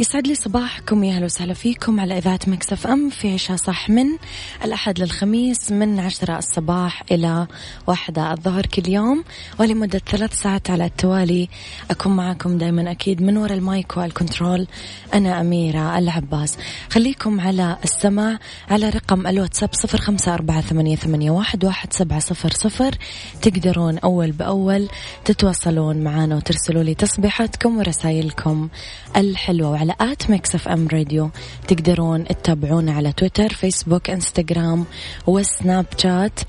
يسعد لي صباحكم يا أهلا وسهلا فيكم على إذاعة Mix FM في عيشها صح من الأحد للخميس من عشرة الصباح إلى واحدة الظهر كل يوم. ولمدة ثلاث ساعات على التوالي أكون معكم دائما أكيد من وراء ال mic وال control أنا أميرة العباس. خليكم على السمع على رقم الواتساب صفر خمسة أربعة ثمانية, ثمانية واحد, واحد سبعة صفر صفر. تقدرون أول بأول تتواصلون معنا وترسلوا لي تصبيحاتكم ورسائلكم الحلوة. وعلى على at Mix FM Radio. تقدرون تتابعونا على تويتر فيسبوك إنستغرام وسناب شات.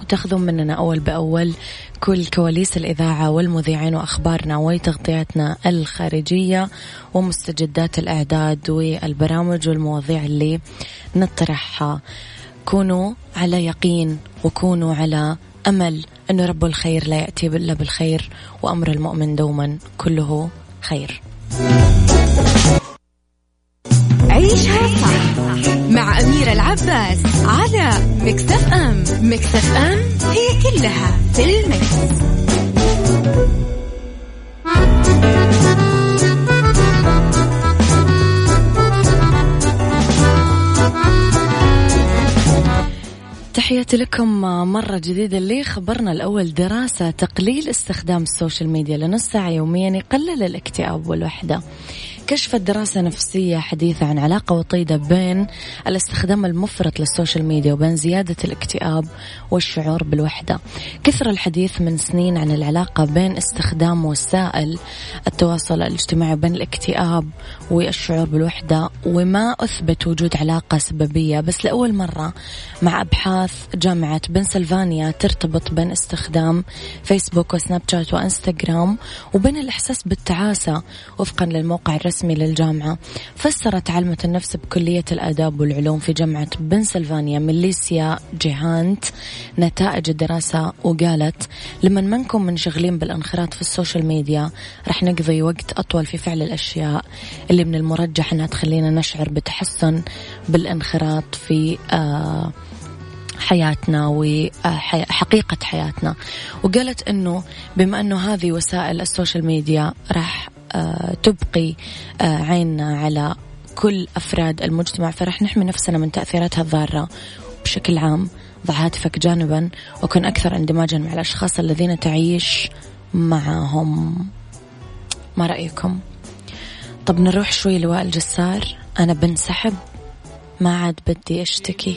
وتاخذون مننا أول بأول كل كواليس الإذاعة والمذيعين وأخبارنا وتغطياتنا الخارجية ومستجدات الإعداد والبرامج والمواضيع اللي نطرحها. كونوا على يقين وكونوا على أمل أنه رب الخير لا يأتي إلا بالخير وأمر المؤمن دوما كله خير. عيشها صح مع أميرة العباس على Mix FM Mix FM هي كلها في ال mix. تحياتي لكم مرة جديدة اللي خبرنا الأول. دراسة تقليل استخدام ال social media لنص ساعة يوميا يقلل الاكتئاب والوحدة. كشفت دراسة نفسية حديثة عن علاقة وطيدة بين الاستخدام المفرط لل social media وبين زيادة الاكتئاب والشعور بالوحدة. كثر الحديث من سنين عن العلاقة بين استخدام وسائل التواصل الاجتماعي بين الاكتئاب والشعور بالوحدة وما أثبت وجود علاقة سببية. بس لأول مرة مع أبحاث جامعة بنسلفانيا ترتبط بين استخدام فيسبوك وسناب شات وإنستغرام وبين الإحساس بالتعاسة وفقا للموقع الرسمي الرسمي للجامعة. فسرت عالمة النفس بكلية الآداب والعلوم في جامعة بنسلفانيا ميليسيا جيهانت نتائج الدراسة وقالت لما ما نكون منشغلين بالانخراط في السوشيال ميديا رح نقضي وقت أطول في فعل الأشياء اللي من المرجح أنها تخلينا نشعر بتحسن بالانخراط في آه حياتنا وحقيقة حياتنا. وقالت أنه بما أنه هذه وسائل السوشيال ميديا راح تبقي آه، عيننا على كل أفراد المجتمع. فرح نحمي نفسنا من تأثيراتها الضارة بشكل عام ضع هاتفك جانبا وكن أكثر اندماجا مع الأشخاص الذين تعيش معهم. ما رأيكم؟ طب نروح شوي لواء الجسار. أنا بنسحب ما عاد بدي أشتكي.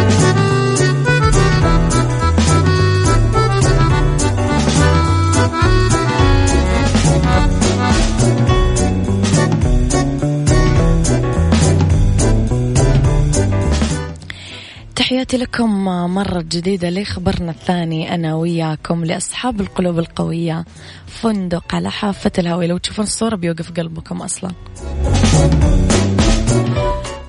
تحياتي لكم مرة جديدة لخبرنا الثاني أنا وياكم لأصحاب القلوب القوية فندق على حافة الهوية لو تشوفون الصورة بيوقف قلبكم أصلا.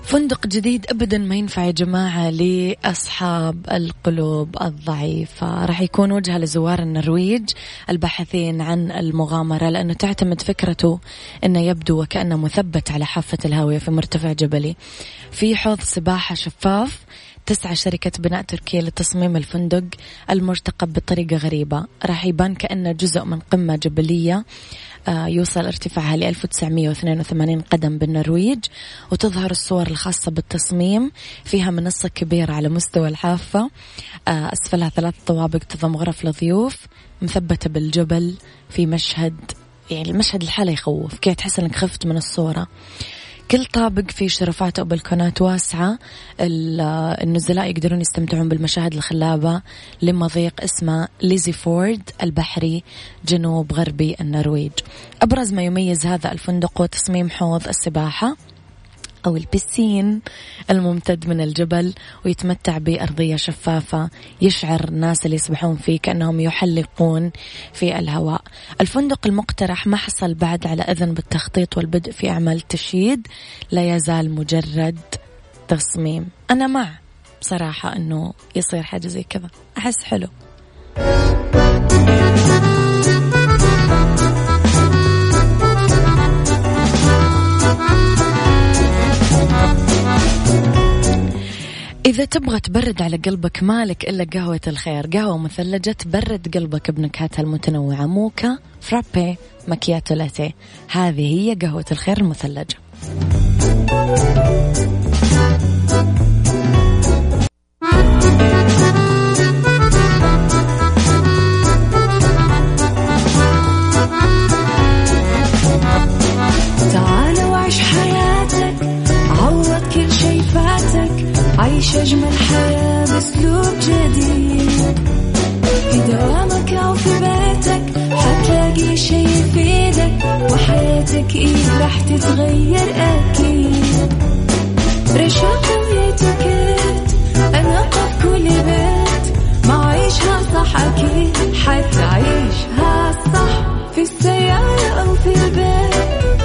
فندق جديد ابدا ما ينفع يا جماعة لأصحاب القلوب الضعيفة. راح يكون وجهه لزوار النرويج الباحثين عن المغامرة لأنه تعتمد فكرته إنه يبدو وكأنه مثبت على حافة الهاوية في مرتفع جبلي. في حوض سباحة شفاف تسعى شركة بناء تركيا لتصميم الفندق المرتقب بطريقة غريبة. راح يبان كأنه جزء من قمة جبلية آه، يوصل ارتفاعها ل 1982 قدم بالنرويج وتظهر الصور الخاصة بالتصميم. فيها منصة كبيرة على مستوى الحافة آه، أسفلها ثلاث طوابق تضم غرف لضيوف مثبتة بالجبل في مشهد يعني المشهد الحالة يخوف. كي تحس إنك خفت من الصورة؟ كل طابق فيه شرفات أو بلكونات واسعة. النزلاء يقدرون يستمتعون بالمشاهد الخلابة لمضيق اسمه ليزي فورد البحري جنوب غربي النرويج. أبرز ما يميز هذا الفندق هو تصميم حوض السباحة. أو البسين الممتد من الجبل ويتمتع بأرضية شفافة يشعر الناس اللي يسبحون فيه كأنهم يحلقون في الهواء. الفندق المقترح ما حصل بعد على إذن بالتخطيط والبدء في أعمال تشييد لا يزال مجرد تصميم. أنا مع بصراحة أنه يصير حاجة زي كذا. أحس حلو. إذا تبغى تبرد على قلبك مالك إلا قهوة الخير. قهوة مثلجة تبرد قلبك بنكهاتها المتنوعة. موكا فرابي مكياتو لاتيه. هذه هي قهوة الخير المثلجة. بأسلوب جديد. في دوامك أو في بيتك حتلاقي شي يفيدك وحياتك إيه راح تتغير أكيد. رشاق ويتوكيت أنا في كل بيت. ما عيشها صح أكيد حتعيشها صح. في السيارة أو في البيت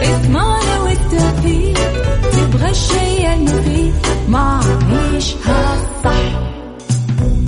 اسمعنا والتوفيق. تبغى الشي المفيد ما عيشها صح.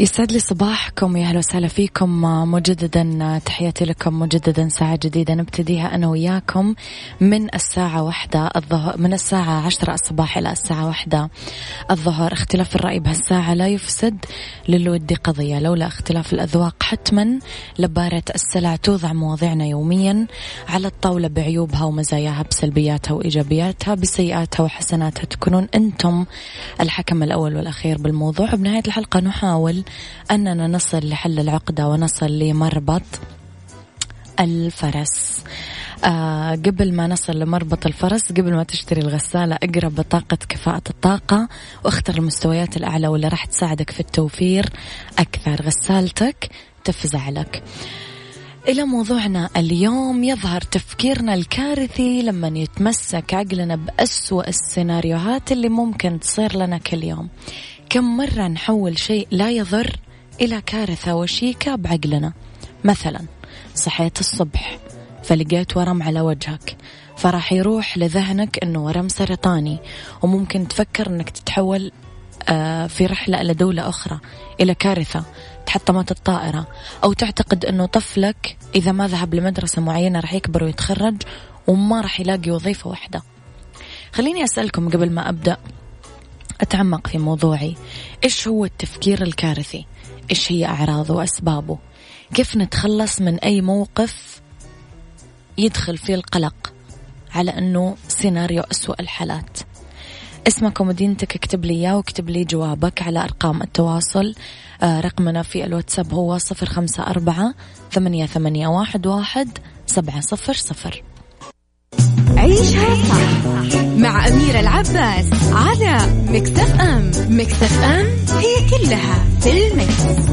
يسعد لي صباحكم يا أهلا وسهلا فيكم. مجددا تحياتي لكم مجددا ساعة جديدة نبتديها أنا وياكم من الساعة واحدة الظهر من الساعة عشرة الصباح إلى الساعة واحدة الظهر. اختلاف الرأي بهالساعة لا يفسد للود قضية لولا اختلاف الأذواق حتما لبارة السلع توضع مواضيعنا يوميا على الطاولة بعيوبها ومزاياها بسلبياتها وإيجابياتها بسيئاتها وحسناتها تكونون أنتم الحكم الأول والأخير بالموضوع. بنهاية الحلقة نحاول أننا نصل لحل العقدة ونصل لمربط الفرس. آه قبل ما نصل لمربط الفرس قبل ما تشتري الغسالة اقرأ بطاقة كفاءة الطاقة واختر المستويات الأعلى واللي راح تساعدك في التوفير أكثر. غسالتك تفزع لك. إلى موضوعنا اليوم يظهر تفكيرنا الكارثي لما يتمسك عقلنا بأسوأ السيناريوهات اللي ممكن تصير لنا كل يوم. كم مرة نحول شيء لا يضر إلى كارثة وشيكة بعقلنا؟ مثلا صحيت الصبح فلقيت ورم على وجهك فراح يروح لذهنك إنه ورم سرطاني وممكن تفكر إنك تتحول آه، في رحلة إلى دولة أخرى إلى كارثة تحطمت الطائرة أو تعتقد أنه طفلك إذا ما ذهب لمدرسة معينة راح يكبر ويتخرج وما راح يلاقي وظيفة واحدة. خليني أسألكم قبل ما أبدأ أتعمق في موضوعي. إيش هو التفكير الكارثي؟ إيش هي أعراضه وأسبابه؟ كيف نتخلص من أي موقف يدخل فيه القلق على أنه سيناريو أسوأ الحالات؟ اسمك ومدينتك اكتب لي إياه واكتب لي جوابك على أرقام التواصل. آه رقمنا في الواتساب هو صفر خمسة أربعة ثمانية, ثمانية واحد, واحد سبعة صفر صفر. عيشها صح مع أميرة العباس على مكتف أم مكتف أم هي كلها في المكس.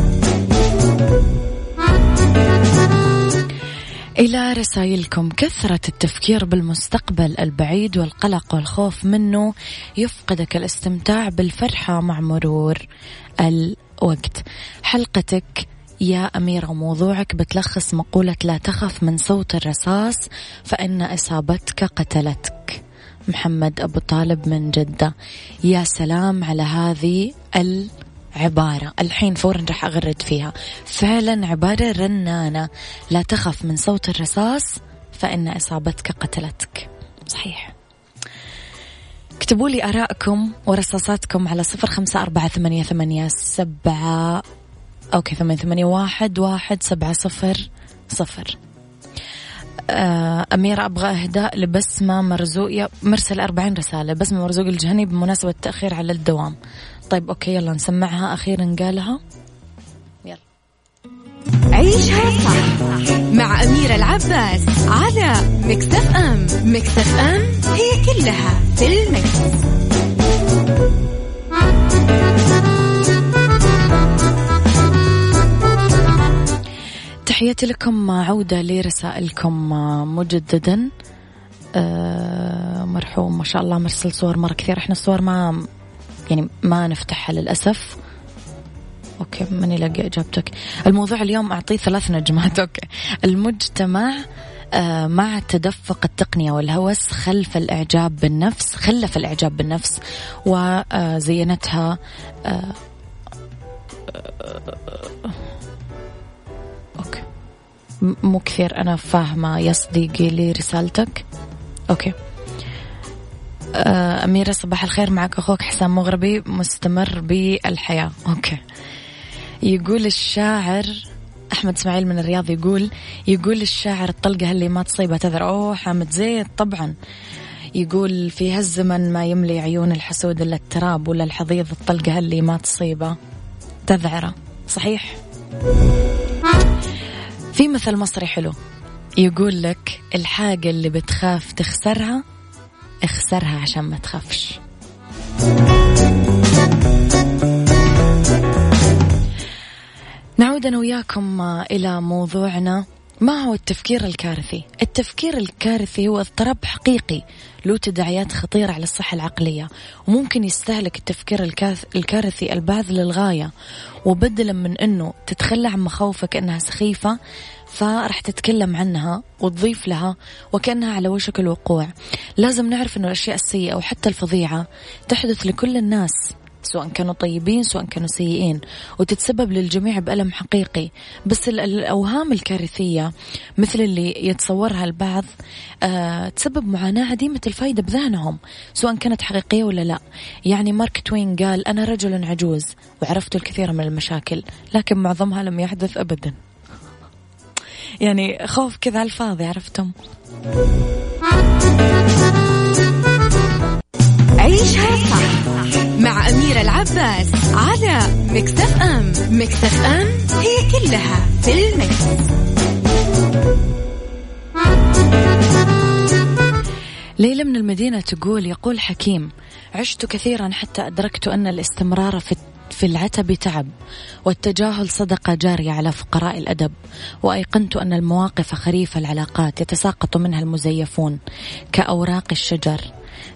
إلى رسائلكم كثرة التفكير بالمستقبل البعيد والقلق والخوف منه يفقدك الاستمتاع بالفرحة مع مرور الوقت حلقتك يا أميرة موضوعك بتلخص مقولة لا تخف من صوت الرصاص فإن إصابتك قتلتك. محمد أبو طالب من جدة. يا سلام على هذه العبارة. الحين فورا راح أغرد فيها. فعلا عبارة رنانة. لا تخف من صوت الرصاص فإن إصابتك قتلتك. صحيح. اكتبوا لي آراءكم ورصاصاتكم على صفر خمسة أربعة ثمانية, ثمانية سبعة أوكي ثمانية, ثمانية واحد, واحد سبعة صفر صفر. آه، أميرة أبغى إهداء لبسمة مرزوق مرسل أربعين رسالة بسمة مرزوق الجهني بمناسبة التأخير على الدوام. طيب أوكي يلا نسمعها أخيرا قالها. يلا. عيشها صح مع أميرة العباس على مكتف أم. مكتف أم هي كلها في المكس. تحياتي لكم عودة لرسائلكم مجددا. أه مرحوم ما شاء الله مرسل صور مرة كثير إحنا الصور ما يعني ما نفتحها للأسف. أوكي ماني لاقي إجابتك. الموضوع اليوم أعطيه ثلاث نجمات. أوكي. المجتمع آه مع تدفق التقنية والهوس خلف الإعجاب بالنفس خلف الإعجاب بالنفس وزينتها آه مو كثير أنا فاهمة يا صديقي لي رسالتك أوكي. آه، أميرة صباح الخير. معك أخوك حسام مغربي مستمر بالحياة. أوكي. يقول الشاعر أحمد إسماعيل من الرياض يقول يقول الشاعر الطلقة اللي ما تصيبها تذر؟ أوه حامد زيد طبعا. يقول في هالزمن ما يملي عيون الحسود إلا التراب ولا الحضيض. الطلقة اللي ما تصيبه تذعرة؟ صحيح. في مثل مصري حلو. يقول لك الحاجة اللي بتخاف تخسرها اخسرها عشان ما تخافش. نعود أنا وياكم إلى موضوعنا. ما هو التفكير الكارثي؟ التفكير الكارثي هو اضطراب حقيقي له تداعيات خطيرة على الصحة العقلية وممكن يستهلك التفكير الكارثي البعض للغاية وبدلا من أنه تتخلى عن مخاوفك أنها سخيفة فراح تتكلم عنها وتضيف لها وكأنها على وشك الوقوع لازم نعرف أنه الأشياء السيئة وحتى الفظيعة تحدث لكل الناس سواء كانوا طيبين سواء كانوا سيئين. وتتسبب للجميع بألم حقيقي. بس الأوهام الكارثية مثل اللي يتصورها البعض آه تسبب معاناة عديمة الفائدة بذهنهم سواء كانت حقيقية ولا لا. يعني مارك توين قال أنا رجل عجوز وعرفت الكثير من المشاكل لكن معظمها لم يحدث أبدا. يعني خوف كذا الفاضي عرفتم؟ عيشها صح مع أميرة العباس على مكتف أم مكتف أم هي كلها في المكس. ليلى من المدينة تقول يقول حكيم عشت كثيرا حتى أدركت أن الاستمرار في في العتب تعب والتجاهل صدقة جارية على فقراء الأدب وأيقنت أن المواقف خريف العلاقات يتساقط منها المزيفون كأوراق الشجر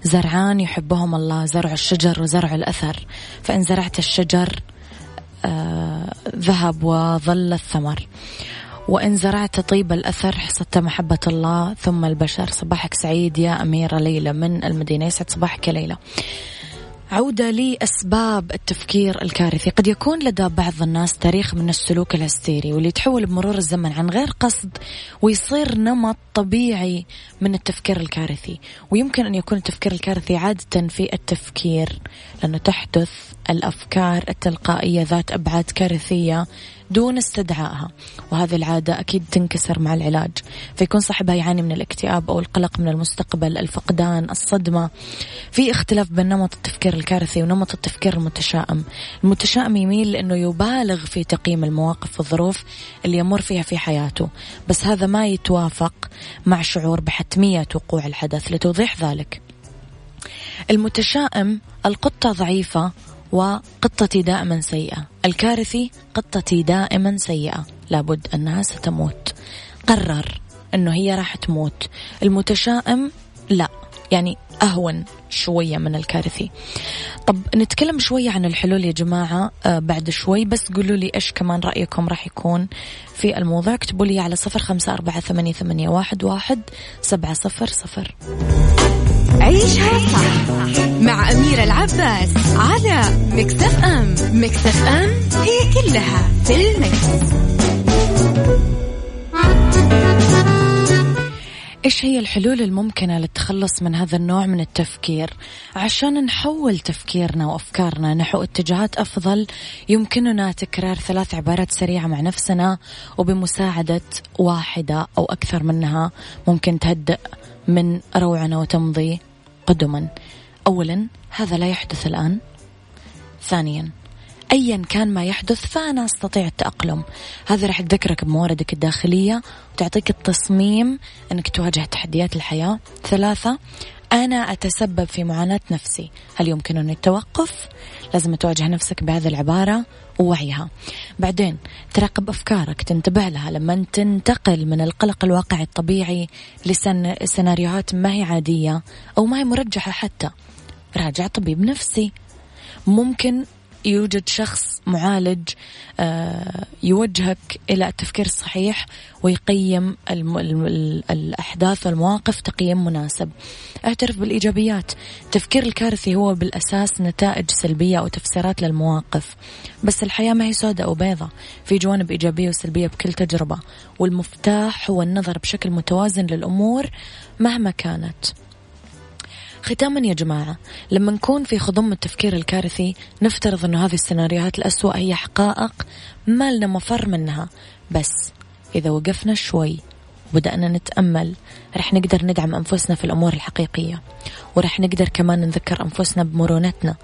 زرعان يحبهم الله زرع الشجر وزرع الأثر. فإن زرعت الشجر آه ذهب وظل الثمر. وإن زرعت طيب الأثر حصدت محبة الله ثم البشر. صباحك سعيد يا أميرة ليلى من المدينة يسعد صباحك يا ليلى. عودة لأسباب التفكير الكارثي. قد يكون لدى بعض الناس تاريخ من السلوك الهستيري واللي يتحول بمرور الزمن عن غير قصد ويصير نمط طبيعي من التفكير الكارثي. ويمكن أن يكون التفكير الكارثي عادة في التفكير لأنه تحدث الأفكار التلقائية ذات أبعاد كارثية دون استدعائها. وهذه العادة أكيد تنكسر مع العلاج فيكون صاحبها يعاني من الاكتئاب أو القلق من المستقبل الفقدان الصدمة. في اختلاف بين نمط التفكير الكارثي ونمط التفكير المتشائم. المتشائم يميل لأنه يبالغ في تقييم المواقف والظروف اللي يمر فيها في حياته بس هذا ما يتوافق مع شعور بحتمية وقوع الحدث لتوضيح ذلك. المتشائم القطة ضعيفة وقطتي دائما سيئة. الكارثي قطتي دائما سيئة. لابد أنها ستموت. قرر أنه هي راح تموت. المتشائم لا. يعني أهون شوية من الكارثي. طب نتكلم شوية عن الحلول يا جماعة آه بعد شوي. بس قولوا لي إيش كمان رأيكم راح يكون في الموضوع. اكتبوا لي على صفر خمسة أربعة ثمانية, ثمانية واحد, واحد سبعة صفر صفر. عيشها صح مع أميرة العباس على مكتف أم. مكتف أم هي كلها في المكس. إيش هي الحلول الممكنة للتخلص من هذا النوع من التفكير؟ عشان نحول تفكيرنا وأفكارنا نحو اتجاهات أفضل يمكننا تكرار ثلاث عبارات سريعة مع نفسنا وبمساعدة واحدة أو أكثر منها ممكن تهدئ من روعنا وتمضي. قدما. أولا هذا لا يحدث الآن. ثانيا أيا كان ما يحدث فأنا أستطيع التأقلم. هذا راح تذكرك بمواردك الداخلية وتعطيك التصميم أنك تواجه تحديات الحياة. ثلاثة أنا أتسبب في معاناة نفسي. هل يمكنني التوقف؟ لازم تواجه نفسك بهذه العبارة ووعيها. بعدين تراقب أفكارك تنتبه لها. لما تنتقل من القلق الواقعي الطبيعي لسيناريوهات ما هي عادية أو ما هي مرجحة حتى راجع طبيب نفسي. ممكن يوجد شخص معالج آه، يوجهك إلى التفكير الصحيح ويقيم الأحداث والمواقف تقييم مناسب. اعترف بالإيجابيات. التفكير الكارثي هو بالأساس نتائج سلبية أو تفسيرات للمواقف. بس الحياة ما هي سوداء وبيضة في جوانب إيجابية وسلبية بكل تجربة. والمفتاح هو النظر بشكل متوازن للأمور مهما كانت. ختاما يا جماعة لما نكون في خضم التفكير الكارثي نفترض أنه هذه السيناريوهات الأسوأ هي حقائق ما لنا مفر منها. بس إذا وقفنا شوي وبدأنا نتأمل رح نقدر ندعم أنفسنا في الأمور الحقيقية ورح نقدر كمان نذكر أنفسنا بمرونتنا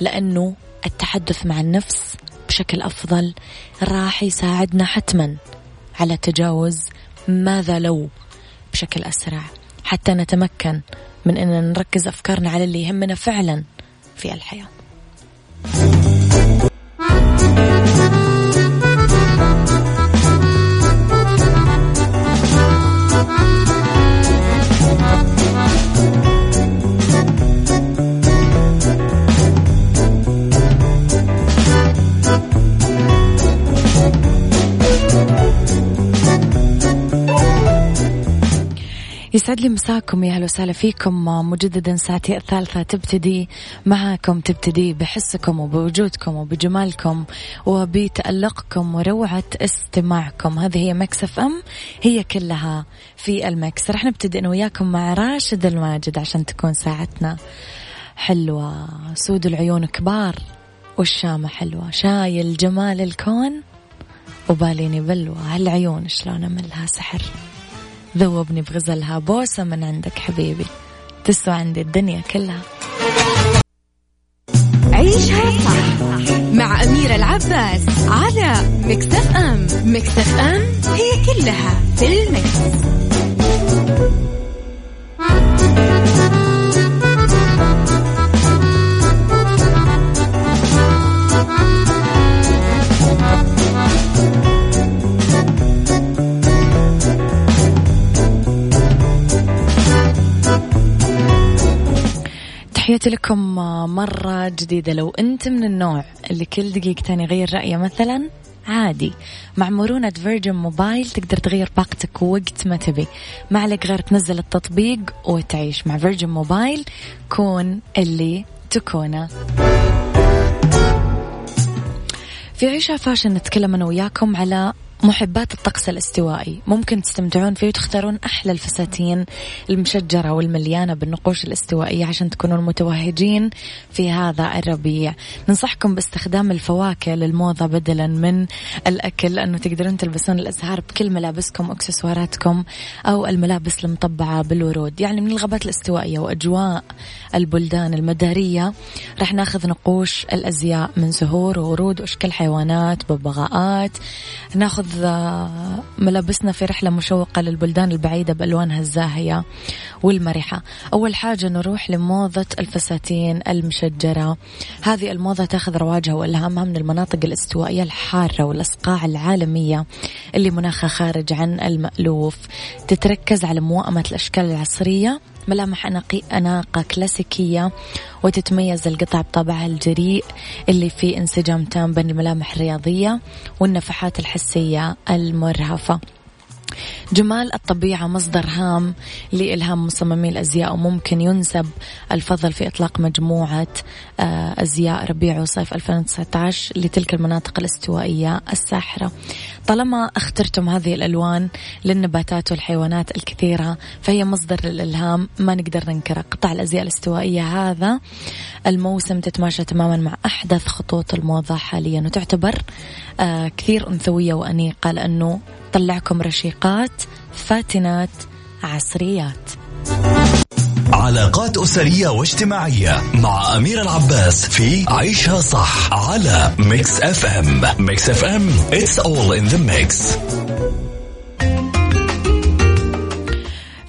لأنه التحدث مع النفس بشكل أفضل راح يساعدنا حتما على تجاوز ماذا لو بشكل أسرع. حتى نتمكن من أننا نركز أفكارنا على اللي يهمنا فعلا في الحياة. يسعد لي مساكم يا أهلا وسهلا فيكم. مجددا ساعتي الثالثة تبتدي معاكم تبتدي بحسكم وبوجودكم وبجمالكم وبتألقكم وروعة استماعكم. هذه هي ميكس اف ام it's all in the mix. رح نبتدي أنا وياكم مع راشد الماجد عشان تكون ساعتنا حلوة. سود العيون كبار والشامة حلوة. شايل جمال الكون وباليني بلوى. هالعيون شلون أملها سحر؟ ذوبني بغزلها بوسة من عندك حبيبي. تسوى عندي الدنيا كلها. عيشها صح مع أميرة العباس على مكتف أم. مكتف أم هي كلها في المكس. تحياتي لكم مرة جديدة. لو أنت من النوع اللي كل دقيقتين يغير رأيه مثلا عادي. مع مرونة فيرجن موبايل تقدر تغير باقتك وقت ما تبي. ما عليك غير تنزل التطبيق وتعيش مع فيرجن موبايل كون اللي تكونه. في عيشها fashion نتكلم أنا وياكم على محبات الطقس الاستوائي. ممكن تستمتعون فيه وتختارون أحلى الفساتين المشجرة والمليانة بالنقوش الاستوائية عشان تكونون متوهجين في هذا الربيع. ننصحكم باستخدام الفواكه للموضة بدلا من الأكل لأنه تقدرون تلبسون الأزهار بكل ملابسكم وإكسسواراتكم أو الملابس المطبعة بالورود. يعني من الغابات الاستوائية وأجواء البلدان المدارية راح ناخذ نقوش الأزياء من زهور وورود وأشكال حيوانات ببغاءات ناخذ ملابسنا في رحلة مشوقة للبلدان البعيدة بألوانها الزاهية والمرحة. أول حاجة نروح لموضة الفساتين المشجرة. هذه الموضة تأخذ رواجها وإلهامها من المناطق الاستوائية الحارة والأصقاع العالمية اللي مناخها خارج عن المألوف. تتركز على موائمة الأشكال العصرية ملامح أناقة كلاسيكية وتتميز القطع بطابعها الجريء اللي فيه انسجام تام بين الملامح الرياضية والنفحات الحسية المرهفة. جمال الطبيعة مصدر هام لإلهام مصممي الأزياء وممكن ينسب الفضل في إطلاق مجموعة آه، أزياء ربيع وصيف 2019 لتلك المناطق الاستوائية الساحرة. طالما اخترتم هذه الألوان للنباتات والحيوانات الكثيرة فهي مصدر للإلهام ما نقدر ننكره قطع الأزياء الاستوائية هذا. الموسم تتماشى تماما مع أحدث خطوط الموضة حاليا وتعتبر آه، كثير أنثوية وأنيقة لأنه طلعكم رشيقات فاتنات عصريات. علاقات أسرية واجتماعية مع أمير العباس في عيشها صح على ميكس اف ام ميكس اف ام it's all in the mix.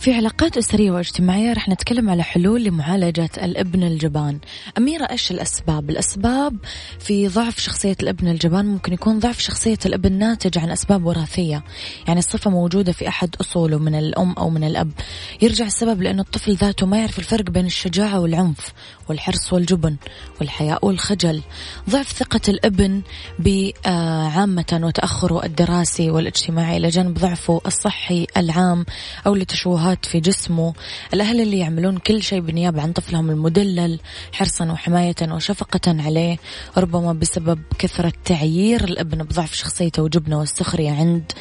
في علاقات أسرية واجتماعية رح نتكلم على حلول لمعالجة الابن الجبان. أميرة إيش الأسباب؟ الأسباب في ضعف شخصية الابن الجبان ممكن يكون ضعف شخصية الابن ناتج عن أسباب وراثية. يعني الصفة موجودة في أحد أصوله من الأم أو من الأب. يرجع السبب لأن الطفل ذاته ما يعرف الفرق بين الشجاعة والعنف والحرص والجبن والحياء والخجل. ضعف ثقة الابن بعامة وتأخره الدراسي والاجتماعي إلى جانب ضعفه الصحي العام أو لتشوهات في جسمه. الأهل اللي يعملون كل شيء بالنيابة عن طفلهم المدلل حرصا وحماية وشفقة عليه. ربما بسبب كثرة تعيير الابن بضعف شخصيته وجبنه والسخرية عند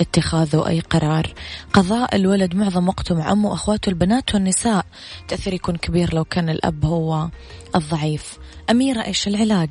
اتخاذه أي قرار. قضاء الولد معظم وقته مع أمه وأخواته البنات والنساء. تأثير يكون كبير لو كان الأب هو الضعيف. أميرة إيش العلاج؟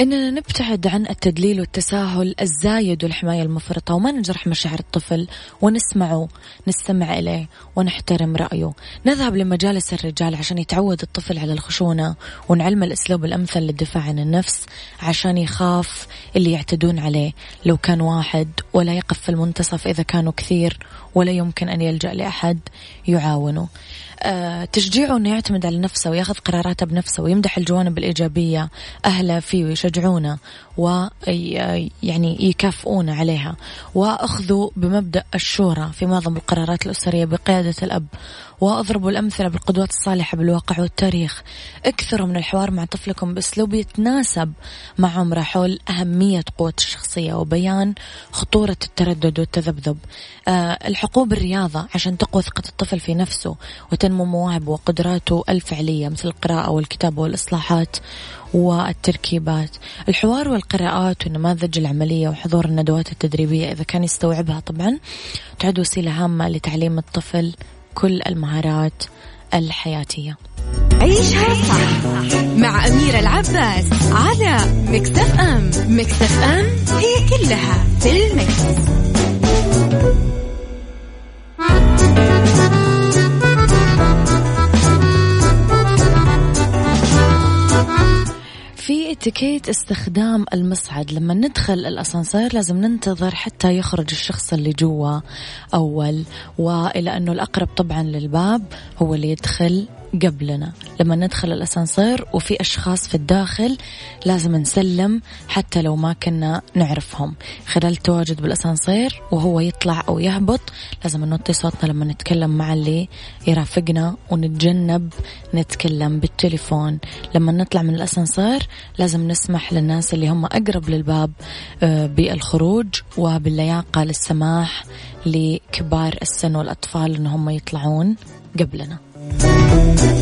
إننا نبتعد عن التدليل والتساهل الزايد والحماية المفرطة وما نجرح مشاعر الطفل ونسمعه نستمع إليه ونحترم رأيه. نذهب لمجالس الرجال عشان يتعود الطفل على الخشونة ونعلم الأسلوب الأمثل للدفاع عن النفس عشان يخاف اللي يعتدون عليه. لو كان واحد ولا يقف في المنتصف إذا كانوا كثير ولا يمكن أن يلجأ لأحد يعاونه. تشجيعه إنه يعتمد على نفسه وياخذ قراراته بنفسه ويمدح الجوانب الإيجابية أهله فيه ويشجعونه ويعني يكافئونه عليها. وأخذوا بمبدأ الشورى في معظم القرارات الأسرية بقيادة الأب واضربوا الأمثلة بالقدوات الصالحة بالواقع والتاريخ. اكثروا من الحوار مع طفلكم باسلوب يتناسب مع عمره حول أهمية قوة الشخصية وبيان خطورة التردد والتذبذب. أه الحقوق بالرياضه عشان تقوى ثقة الطفل في نفسه وتنمو مواهبه وقدراته الفعلية مثل القراءة والكتابة والإصلاحات والتركيبات. الحوار والقراءات والنماذج العملية وحضور الندوات التدريبية إذا كان يستوعبها طبعا تعد وسيلة هامة لتعليم الطفل كل المهارات الحياتية عيشها صح مع أميرة العباس على مكتف أم مكتف أم هي كلها في المكس. في اتيكيت استخدام المصعد. لما ندخل الأسانسير لازم ننتظر حتى يخرج الشخص اللي جوا أول وإلى أنه الأقرب طبعا للباب هو اللي يدخل قبلنا. لما ندخل الأسانسير وفي أشخاص في الداخل لازم نسلم حتى لو ما كنا نعرفهم. خلال التواجد بالأسانسير وهو يطلع أو يهبط لازم نوطي صوتنا لما نتكلم مع اللي يرافقنا ونتجنب نتكلم بالتليفون. لما نطلع من الأسانسير لازم نسمح للناس اللي هم أقرب للباب آه، بالخروج وباللياقة للسماح لكبار السن والأطفال أنهم يطلعون قبلنا. Música